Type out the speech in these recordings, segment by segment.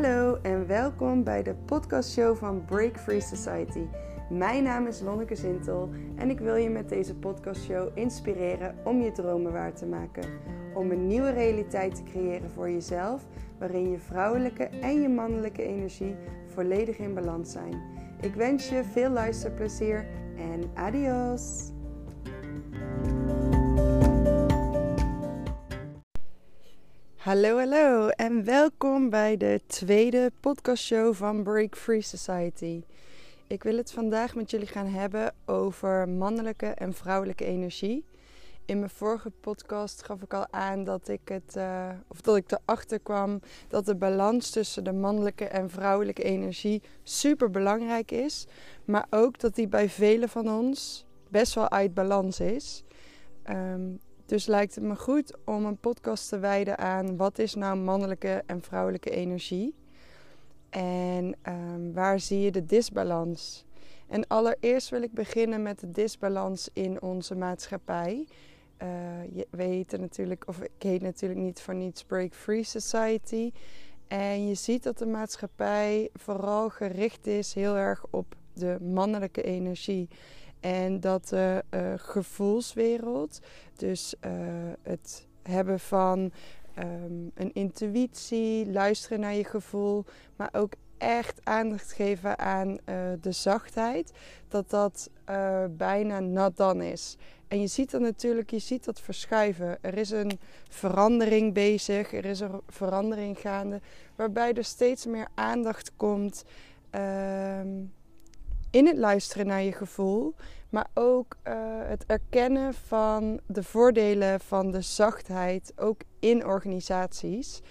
Hallo en welkom bij de podcastshow van Break Free Society. Mijn naam is Lonneke Zintel en ik wil je met deze podcastshow inspireren om je dromen waar te maken. Om een nieuwe realiteit te creëren voor jezelf, waarin je vrouwelijke en je mannelijke energie volledig in balans zijn. Ik wens je veel luisterplezier en adios! Hallo, hallo en welkom bij de tweede podcastshow van Break Free Society. Ik wil het vandaag met jullie gaan hebben over mannelijke en vrouwelijke energie. In mijn vorige podcast gaf ik al aan dat ik het, uh, of dat ik erachter kwam dat de balans tussen de mannelijke en vrouwelijke energie super belangrijk is, maar ook dat die bij velen van ons best wel uit balans is. Um, dus lijkt het me goed om een podcast te wijden aan wat is nou mannelijke en vrouwelijke energie. En um, waar zie je de disbalans? En allereerst wil ik beginnen met de disbalans in onze maatschappij. Uh, je, we heten natuurlijk, of ik heet natuurlijk niet voor niets Break Free Society. En je ziet dat de maatschappij vooral gericht is heel erg op de mannelijke energie. En dat de uh, gevoelswereld, dus uh, het hebben van um, een intuïtie, luisteren naar je gevoel, maar ook echt aandacht geven aan uh, de zachtheid, dat dat bijna nat dan is. En je ziet dat natuurlijk, je ziet dat verschuiven. Er is een verandering bezig, er is een verandering gaande, waarbij er steeds meer aandacht komt. Uh, in het luisteren naar je gevoel, maar ook uh, het erkennen van de voordelen van de zachtheid, ook in organisaties.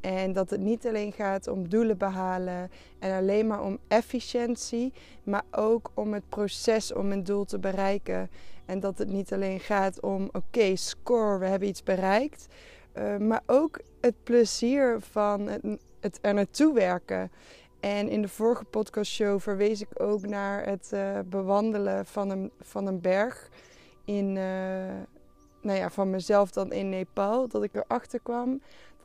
En dat het niet alleen gaat om doelen behalen en alleen maar om efficiëntie, maar ook om het proces om een doel te bereiken. En dat het niet alleen gaat om, oké, score, we hebben iets bereikt, uh, maar ook het plezier van het, het er naartoe werken. En in de vorige podcastshow verwees ik ook naar het uh, bewandelen van een, van een berg in, uh, nou ja, van mezelf dan in Nepal. Dat ik erachter kwam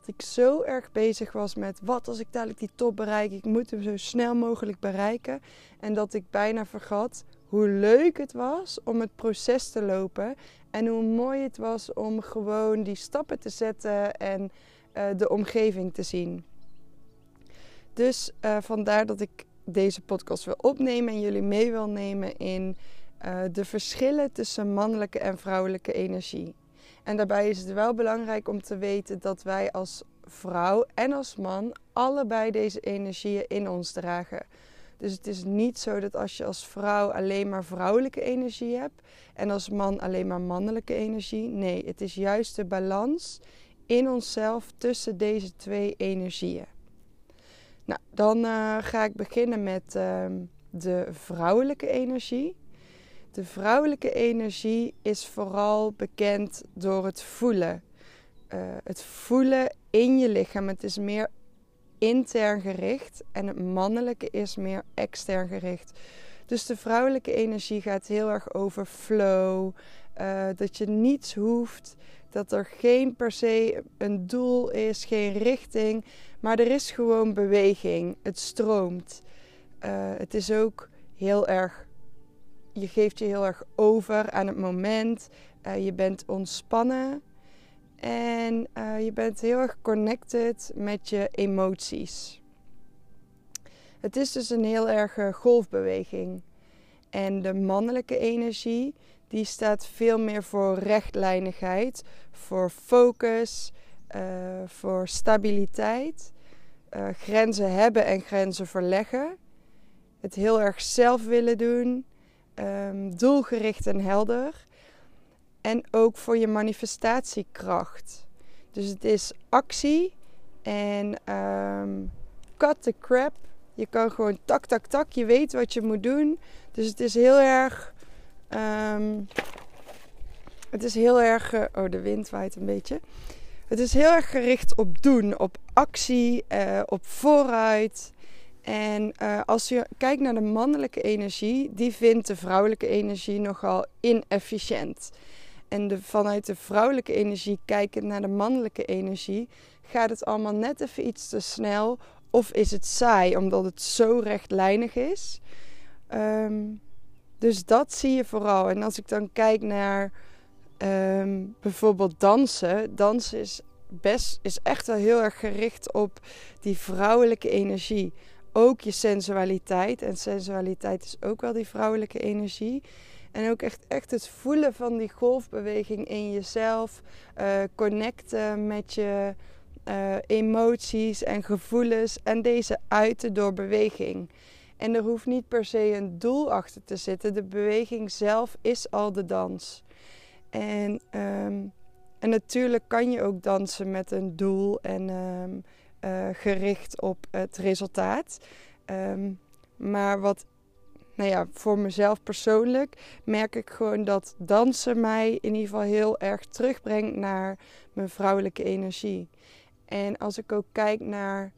dat ik zo erg bezig was met wat als ik dadelijk die top bereik. Ik moet hem zo snel mogelijk bereiken. En dat ik bijna vergat hoe leuk het was om het proces te lopen. En hoe mooi het was om gewoon die stappen te zetten en uh, de omgeving te zien. Dus uh, vandaar dat ik deze podcast wil opnemen en jullie mee wil nemen in uh, de verschillen tussen mannelijke en vrouwelijke energie. En daarbij is het wel belangrijk om te weten dat wij als vrouw en als man allebei deze energieën in ons dragen. Dus het is niet zo dat als je als vrouw alleen maar vrouwelijke energie hebt en als man alleen maar mannelijke energie. Nee, het is juist de balans in onszelf tussen deze twee energieën. Nou, dan uh, ga ik beginnen met uh, de vrouwelijke energie. De vrouwelijke energie is vooral bekend door het voelen. Uh, het voelen in je lichaam. Het is meer intern gericht en het mannelijke is meer extern gericht. Dus de vrouwelijke energie gaat heel erg over flow. Uh, dat je niets hoeft. Dat er geen per se een doel is, geen richting. Maar er is gewoon beweging. Het stroomt. Uh, het is ook heel erg. Je geeft je heel erg over aan het moment. Uh, je bent ontspannen. En uh, je bent heel erg connected met je emoties. Het is dus een heel erge golfbeweging. En de mannelijke energie, die staat veel meer voor rechtlijnigheid, voor focus, uh, voor stabiliteit, uh, grenzen hebben en grenzen verleggen. Het heel erg zelf willen doen, um, doelgericht en helder. En ook voor je manifestatiekracht. Dus het is actie en um, cut the crap. Je kan gewoon tak, tak, tak. Je weet wat je moet doen. Dus het is heel erg. Um, het is heel erg. Uh, oh, de wind waait een beetje. Het is heel erg gericht op doen, op actie, uh, op vooruit. En uh, als je kijkt naar de mannelijke energie, die vindt de vrouwelijke energie nogal inefficiënt. En de, vanuit de vrouwelijke energie kijkend naar de mannelijke energie, gaat het allemaal net even iets te snel of is het saai omdat het zo rechtlijnig is. Ehm, dus dat zie je vooral. En als ik dan kijk naar ehm, bijvoorbeeld dansen. Dansen is, best, is echt wel heel erg gericht op die vrouwelijke energie. Ook je sensualiteit. En sensualiteit is ook wel die vrouwelijke energie. En ook echt, echt het voelen van die golfbeweging in jezelf. Uh, connecten met je uh, emoties en gevoelens. En deze uiten door beweging. En er hoeft niet per se een doel achter te zitten. De beweging zelf is al de dans. En, um, en natuurlijk kan je ook dansen met een doel en um, uh, gericht op het resultaat. Um, maar wat, nou ja, voor mezelf persoonlijk merk ik gewoon dat dansen mij in ieder geval heel erg terugbrengt naar mijn vrouwelijke energie. En als ik ook kijk naar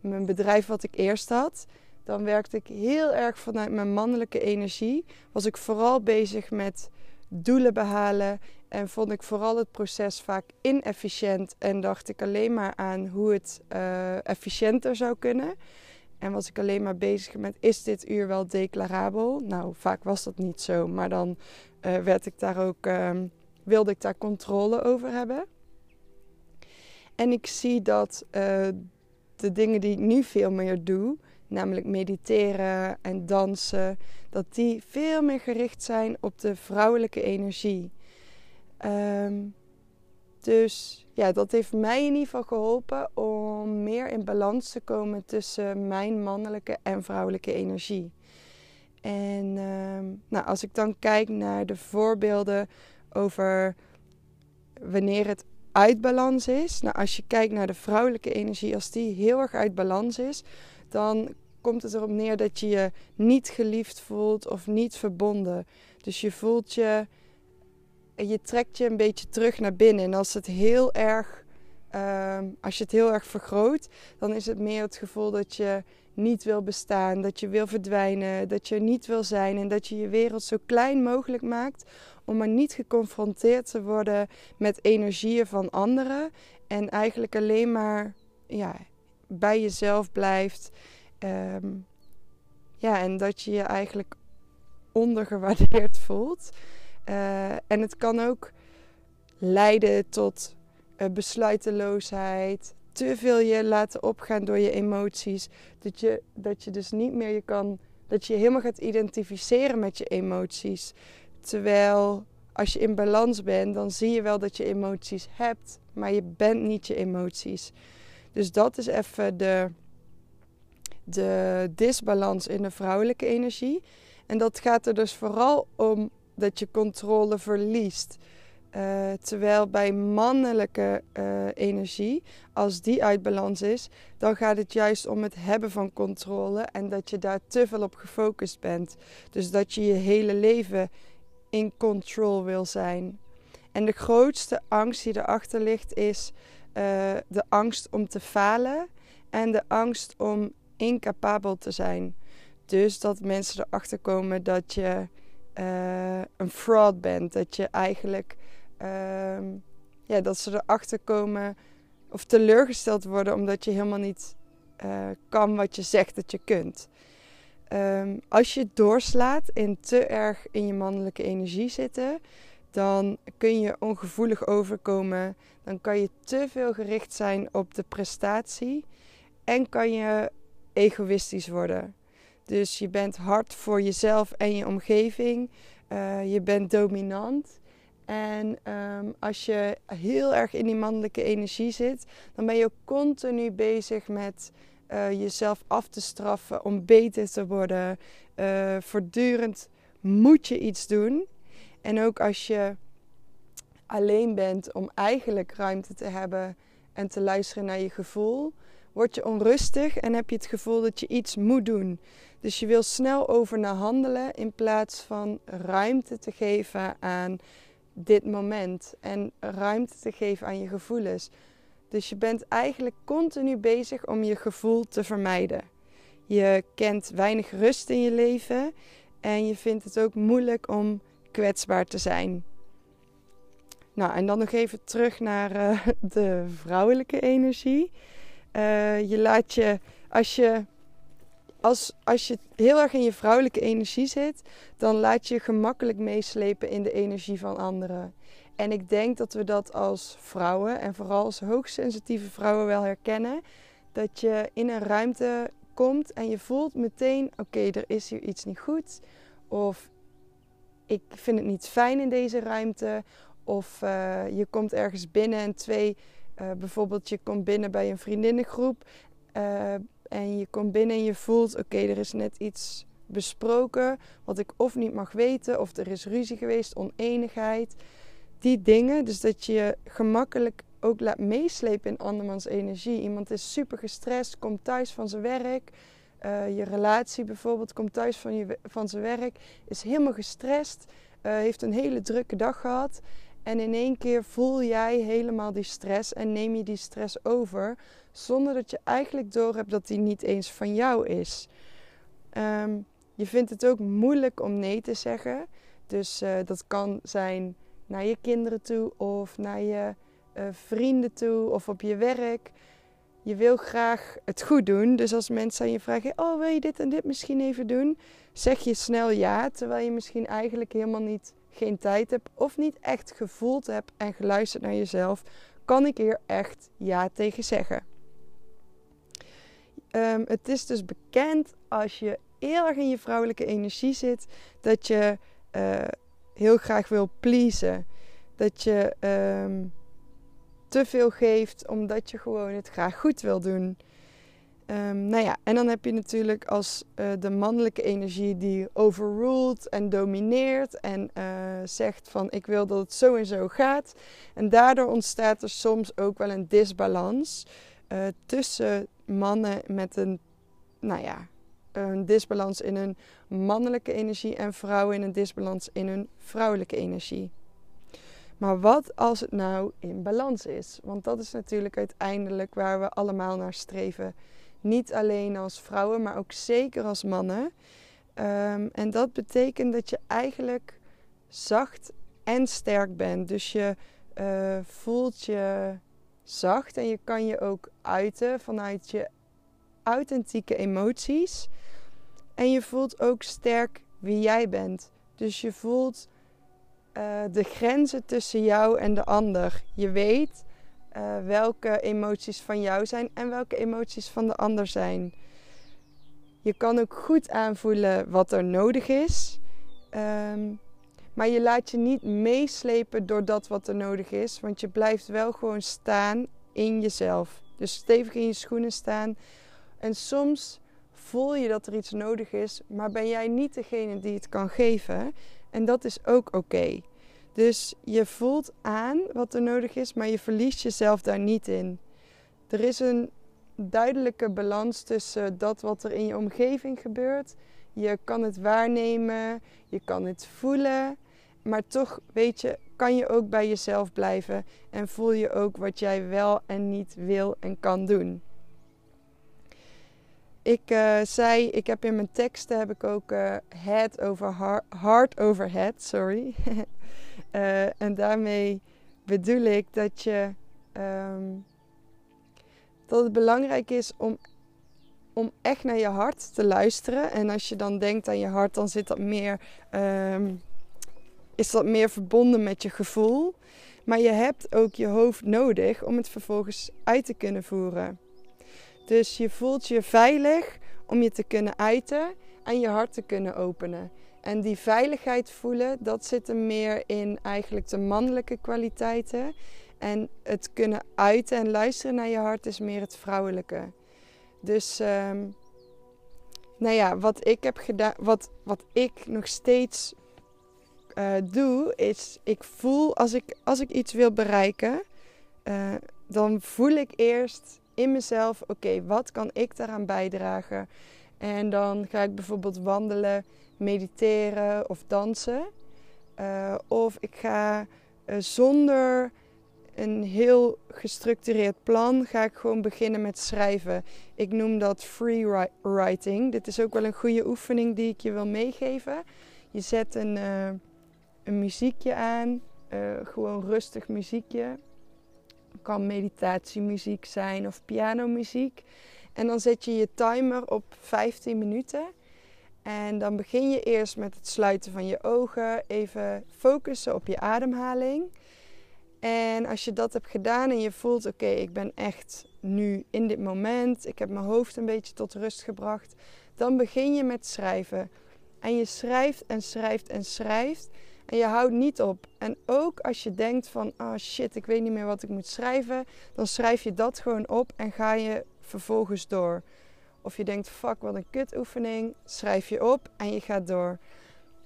mijn bedrijf wat ik eerst had, dan werkte ik heel erg vanuit mijn mannelijke energie. Was ik vooral bezig met doelen behalen en vond ik vooral het proces vaak inefficiënt en dacht ik alleen maar aan hoe het uh, efficiënter zou kunnen. En was ik alleen maar bezig met is dit uur wel declarabel? Nou, vaak was dat niet zo, maar dan uh, werd ik daar ook, uh, wilde ik daar controle over hebben. En ik zie dat uh, de dingen die ik nu veel meer doe, namelijk mediteren en dansen, dat die veel meer gericht zijn op de vrouwelijke energie. Um, dus ja, dat heeft mij in ieder geval geholpen om meer in balans te komen tussen mijn mannelijke en vrouwelijke energie. En um, nou, als ik dan kijk naar de voorbeelden over wanneer het uit balans is. Nou, als je kijkt naar de vrouwelijke energie, als die heel erg uit balans is, dan komt het erop neer dat je je niet geliefd voelt of niet verbonden. Dus je voelt je, je trekt je een beetje terug naar binnen. En als het heel erg, uh, als je het heel erg vergroot, dan is het meer het gevoel dat je niet wil bestaan, dat je wil verdwijnen, dat je niet wil zijn en dat je je wereld zo klein mogelijk maakt om maar niet geconfronteerd te worden met energieën van anderen en eigenlijk alleen maar ja, bij jezelf blijft. Um, ja, en dat je je eigenlijk ondergewaardeerd voelt. Uh, en het kan ook leiden tot uh, besluiteloosheid, te veel je laten opgaan door je emoties. Dat je, dat je dus niet meer je kan, dat je helemaal gaat identificeren met je emoties. Terwijl als je in balans bent, dan zie je wel dat je emoties hebt, maar je bent niet je emoties. Dus dat is even de, de disbalans in de vrouwelijke energie. En dat gaat er dus vooral om dat je controle verliest. Uh, terwijl bij mannelijke uh, energie, als die uit balans is, dan gaat het juist om het hebben van controle en dat je daar te veel op gefocust bent. Dus dat je je hele leven in control wil zijn. En de grootste angst die erachter ligt is de angst om te falen en de angst om incapabel te zijn. Dus dat mensen erachter komen dat je uh, een fraud bent. Dat je eigenlijk, uh, ja, dat ze erachter komen of teleurgesteld worden omdat je helemaal niet uh, kan wat je zegt dat je kunt. Um, als je doorslaat en te erg in je mannelijke energie zitten, dan kun je ongevoelig overkomen. Dan kan je te veel gericht zijn op de prestatie en kan je egoïstisch worden. Dus je bent hard voor jezelf en je omgeving. Uh, je bent dominant. En um, als je heel erg in die mannelijke energie zit, dan ben je ook continu bezig met uh, jezelf af te straffen om beter te worden. Uh, voortdurend moet je iets doen. En ook als je alleen bent om eigenlijk ruimte te hebben en te luisteren naar je gevoel, word je onrustig en heb je het gevoel dat je iets moet doen. Dus je wil snel over naar handelen in plaats van ruimte te geven aan dit moment en ruimte te geven aan je gevoelens. Dus je bent eigenlijk continu bezig om je gevoel te vermijden. Je kent weinig rust in je leven en je vindt het ook moeilijk om kwetsbaar te zijn. Nou, en dan nog even terug naar uh, de vrouwelijke energie. Uh, je laat je, als je, als, als je heel erg in je vrouwelijke energie zit, dan laat je gemakkelijk meeslepen in de energie van anderen. En ik denk dat we dat als vrouwen, en vooral als hoogsensitieve vrouwen, wel herkennen. Dat je in een ruimte komt en je voelt meteen: oké, er is hier iets niet goed. Of ik vind het niet fijn in deze ruimte. Of uh, je komt ergens binnen en twee, uh, bijvoorbeeld je komt binnen bij een vriendinnengroep. Uh, en je komt binnen en je voelt: oké, er is net iets besproken wat ik of niet mag weten, of er is ruzie geweest, oneenigheid. Die dingen, dus dat je gemakkelijk ook laat meeslepen in andermans energie. Iemand is super gestrest, komt thuis van zijn werk. Uh, je relatie bijvoorbeeld komt thuis van, je, van zijn werk, is helemaal gestrest, uh, heeft een hele drukke dag gehad. En in één keer voel jij helemaal die stress en neem je die stress over, zonder dat je eigenlijk doorhebt dat die niet eens van jou is. Um, je vindt het ook moeilijk om nee te zeggen. Dus uh, dat kan zijn naar je kinderen toe of naar je vrienden toe of op je werk. Je wil graag het goed doen. Dus als mensen aan je vragen: Oh, wil je dit en dit misschien even doen? Zeg je snel ja, terwijl je misschien eigenlijk helemaal niet geen tijd hebt of niet echt gevoeld hebt en geluisterd naar jezelf. Kan ik hier echt ja tegen zeggen? Um, het is dus bekend als je heel erg in je vrouwelijke energie zit, dat je uh, heel graag wil pleasen. Dat je um, te veel geeft omdat je gewoon het graag goed wil doen. Um, nou ja, en dan heb je natuurlijk als uh, de mannelijke energie die overruled en domineert en uh, zegt van ik wil dat het zo en zo gaat. En daardoor ontstaat er soms ook wel een disbalans uh, tussen mannen met een, nou ja, een disbalans in hun mannelijke energie en vrouwen in een disbalans in hun vrouwelijke energie. Maar wat als het nou in balans is? Want dat is natuurlijk uiteindelijk waar we allemaal naar streven. Niet alleen als vrouwen, maar ook zeker als mannen. Um, en dat betekent dat je eigenlijk zacht en sterk bent. Dus je uh, voelt je zacht en je kan je ook uiten vanuit je authentieke emoties. En je voelt ook sterk wie jij bent. Dus je voelt uh, de grenzen tussen jou en de ander. Je weet uh, welke emoties van jou zijn en welke emoties van de ander zijn. Je kan ook goed aanvoelen wat er nodig is. Um, maar je laat je niet meeslepen door dat wat er nodig is. Want je blijft wel gewoon staan in jezelf. Dus stevig in je schoenen staan. En soms voel je dat er iets nodig is, maar ben jij niet degene die het kan geven. En dat is ook oké. Dus je voelt aan wat er nodig is, maar je verliest jezelf daar niet in. Er is een duidelijke balans tussen dat wat er in je omgeving gebeurt. Je kan het waarnemen, je kan het voelen, maar toch weet je, kan je ook bij jezelf blijven en voel je ook wat jij wel en niet wil en kan doen. Ik uh, zei, ik heb in mijn teksten heb ik ook uh, head over heart, heart over head, sorry. uh, en daarmee bedoel ik dat je um, dat het belangrijk is om, om echt naar je hart te luisteren. En als je dan denkt aan je hart, dan zit dat meer, um, is dat meer verbonden met je gevoel. Maar je hebt ook je hoofd nodig om het vervolgens uit te kunnen voeren. Dus je voelt je veilig om je te kunnen uiten en je hart te kunnen openen. En die veiligheid voelen, dat zit er meer in eigenlijk de mannelijke kwaliteiten. En het kunnen uiten en luisteren naar je hart is meer het vrouwelijke. Dus, um, nou ja, wat ik heb gedaan, wat, wat ik nog steeds uh, doe, is ik voel als ik, als ik iets wil bereiken, uh, dan voel ik eerst in mezelf: oké, wat kan ik daaraan bijdragen? En dan ga ik bijvoorbeeld wandelen, mediteren of dansen. Uh, of ik ga uh, zonder een heel gestructureerd plan, ga ik gewoon beginnen met schrijven. Ik noem dat free writing. Dit is ook wel een goede oefening die ik je wil meegeven. Je zet een, uh, een muziekje aan, gewoon rustig muziekje kan meditatiemuziek zijn of pianomuziek. En dan zet je je timer op 15 minuten. En dan begin je eerst met het sluiten van je ogen, even focussen op je ademhaling. En als je dat hebt gedaan en je voelt, oké, ik ben echt nu in dit moment, ik heb mijn hoofd een beetje tot rust gebracht, dan begin je met schrijven. En je schrijft en schrijft en schrijft. En je houdt niet op. En ook als je denkt van, ah oh shit, ik weet niet meer wat ik moet schrijven, dan schrijf je dat gewoon op en ga je vervolgens door. Of je denkt, fuck, wat een kutoefening, schrijf je op en je gaat door.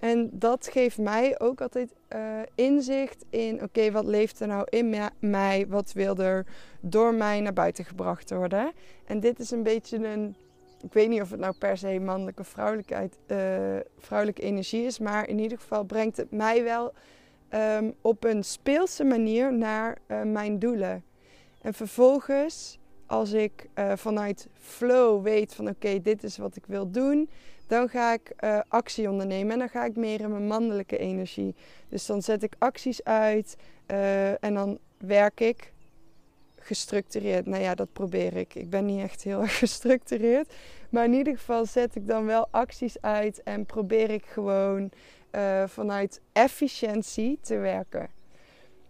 En dat geeft mij ook altijd uh, inzicht in: oké, wat leeft er nou in mij? Wat wil er door mij naar buiten gebracht worden? En dit is een beetje een. Ik weet niet of het nou per se mannelijke vrouwelijkheid, uh, vrouwelijke energie is, maar in ieder geval brengt het mij wel um, op een speelse manier naar uh, mijn doelen. En vervolgens, als ik vanuit flow weet van oké, dit is wat ik wil doen, dan ga ik actie ondernemen en dan ga ik meer in mijn mannelijke energie. Dus dan zet ik acties uit en dan werk ik gestructureerd. Nou ja, dat probeer ik. Ik ben niet echt heel erg gestructureerd. Maar in ieder geval zet ik dan wel acties uit en probeer ik gewoon uh, vanuit efficiëntie te werken.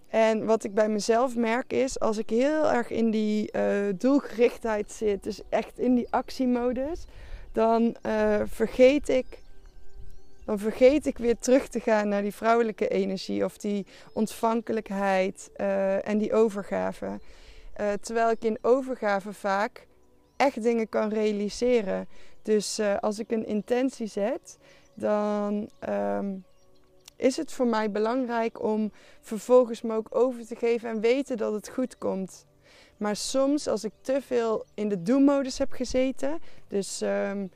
En wat ik bij mezelf merk is, als ik heel erg in die doelgerichtheid zit, dus echt in die actiemodus, dan uh, vergeet ik. Dan vergeet ik weer terug te gaan naar die vrouwelijke energie of die ontvankelijkheid en die overgave. Uh, terwijl ik in overgave vaak echt dingen kan realiseren. Dus als ik een intentie zet, dan um, is het voor mij belangrijk om vervolgens me ook over te geven en weten dat het goed komt. Maar soms als ik te veel in de do-modus heb gezeten, dus um,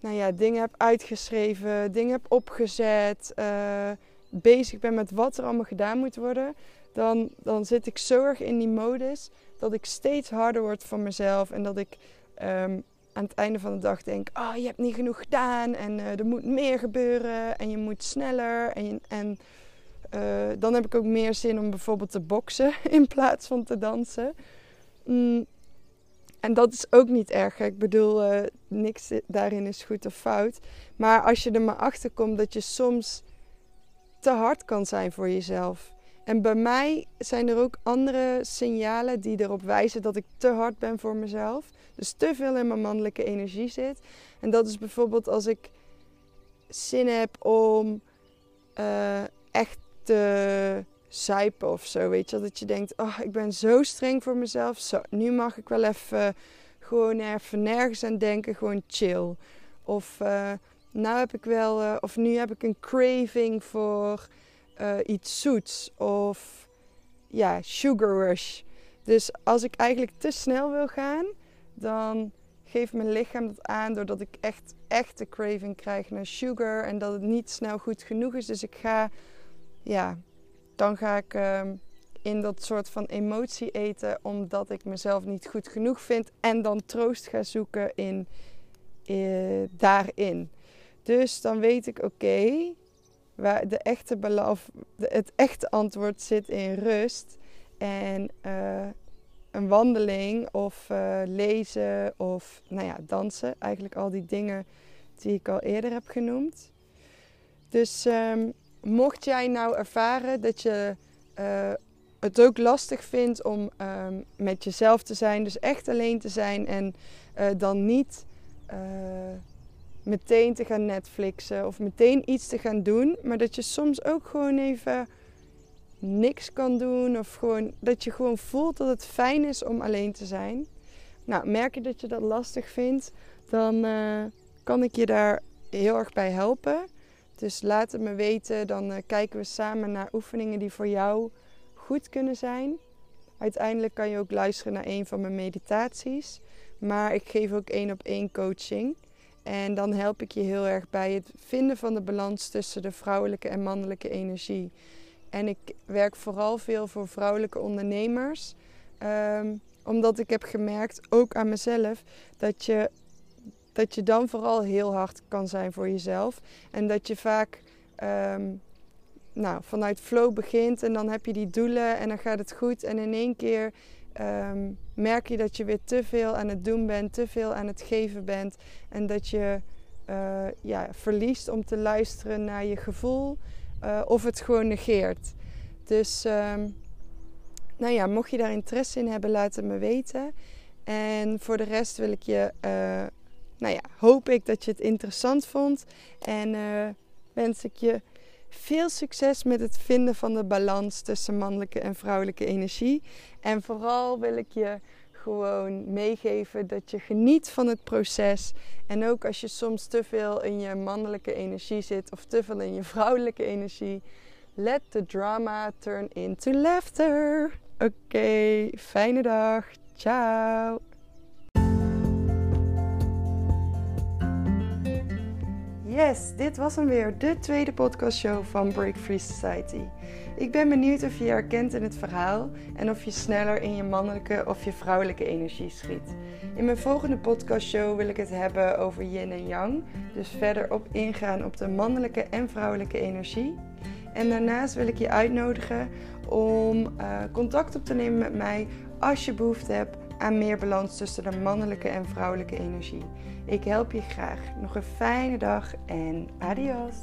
nou ja, dingen heb uitgeschreven, dingen heb opgezet, uh, bezig ben met wat er allemaal gedaan moet worden, dan, dan zit ik zo erg in die modus dat ik steeds harder word van mezelf en dat ik um, aan het einde van de dag denk, oh je hebt niet genoeg gedaan en uh, er moet meer gebeuren en je moet sneller en, en uh, dan heb ik ook meer zin om bijvoorbeeld te boksen in plaats van te dansen. Mm. En dat is ook niet erg. Ik bedoel, uh, niks daarin is goed of fout. Maar als je er maar achter komt dat je soms te hard kan zijn voor jezelf. En bij mij zijn er ook andere signalen die erop wijzen dat ik te hard ben voor mezelf. Dus te veel in mijn mannelijke energie zit. En dat is bijvoorbeeld als ik zin heb om uh, echt te zuipen of zo. Weet je, dat je denkt, oh, ik ben zo streng voor mezelf. Nu mag ik wel even gewoon even nergens aan denken, gewoon chill. Of uh, nou heb ik wel, uh, of nu heb ik een craving voor uh, iets zoets. Of ja, sugar rush. Dus als ik eigenlijk te snel wil gaan, dan geeft mijn lichaam dat aan doordat ik echt, echt de craving krijg naar sugar en dat het niet snel goed genoeg is. Dus ik ga ja, dan ga ik ehm, in dat soort van emotie eten omdat ik mezelf niet goed genoeg vind en dan troost ga zoeken in, uh, daarin. Dus dan weet ik, oké, waar de echte het echte antwoord zit in rust en uh, een wandeling of uh, lezen of nou ja, dansen. Eigenlijk al die dingen die ik al eerder heb genoemd. Dus um, mocht jij nou ervaren dat je uh, het ook lastig vindt om um, met jezelf te zijn, dus echt alleen te zijn en dan niet meteen te gaan Netflixen of meteen iets te gaan doen, maar dat je soms ook gewoon even niks kan doen of gewoon dat je gewoon voelt dat het fijn is om alleen te zijn. Nou, merk je dat je dat lastig vindt, dan kan ik je daar heel erg bij helpen. Dus laat het me weten, dan uh, kijken we samen naar oefeningen die voor jou goed kunnen zijn. Uiteindelijk kan je ook luisteren naar een van mijn meditaties. Maar ik geef ook één op één coaching. En dan help ik je heel erg bij het vinden van de balans tussen de vrouwelijke en mannelijke energie. En ik werk vooral veel voor vrouwelijke ondernemers. Um, omdat ik heb gemerkt, ook aan mezelf, dat je dat je dan vooral heel hard kan zijn voor jezelf. En dat je vaak um, nou, vanuit flow begint en dan heb je die doelen en dan gaat het goed. En in één keer ehm, merk je dat je weer te veel aan het doen bent, te veel aan het geven bent. En dat je uh, ja, verliest om te luisteren naar je gevoel uh, of het gewoon negeert. Dus um, nou ja, mocht je daar interesse in hebben, laat het me weten. En voor de rest wil ik je, uh, nou ja, hoop ik dat je het interessant vond. En wens ik je veel succes met het vinden van de balans tussen mannelijke en vrouwelijke energie. En vooral wil ik je gewoon meegeven dat je geniet van het proces. En ook als je soms te veel in je mannelijke energie zit of te veel in je vrouwelijke energie. Let the drama turn into laughter. Oké, fijne dag. Ciao. Yes, dit was hem weer, de tweede podcastshow van Break Free Society. Ik ben benieuwd of je je herkent in het verhaal en of je sneller in je mannelijke of je vrouwelijke energie schiet. In mijn volgende podcastshow wil ik het hebben over yin en yang, dus verder op ingaan op de mannelijke en vrouwelijke energie. En daarnaast wil ik je uitnodigen om uh, contact op te nemen met mij als je behoefte hebt aan meer balans tussen de mannelijke en vrouwelijke energie. Ik help je graag. Nog een fijne dag en adios.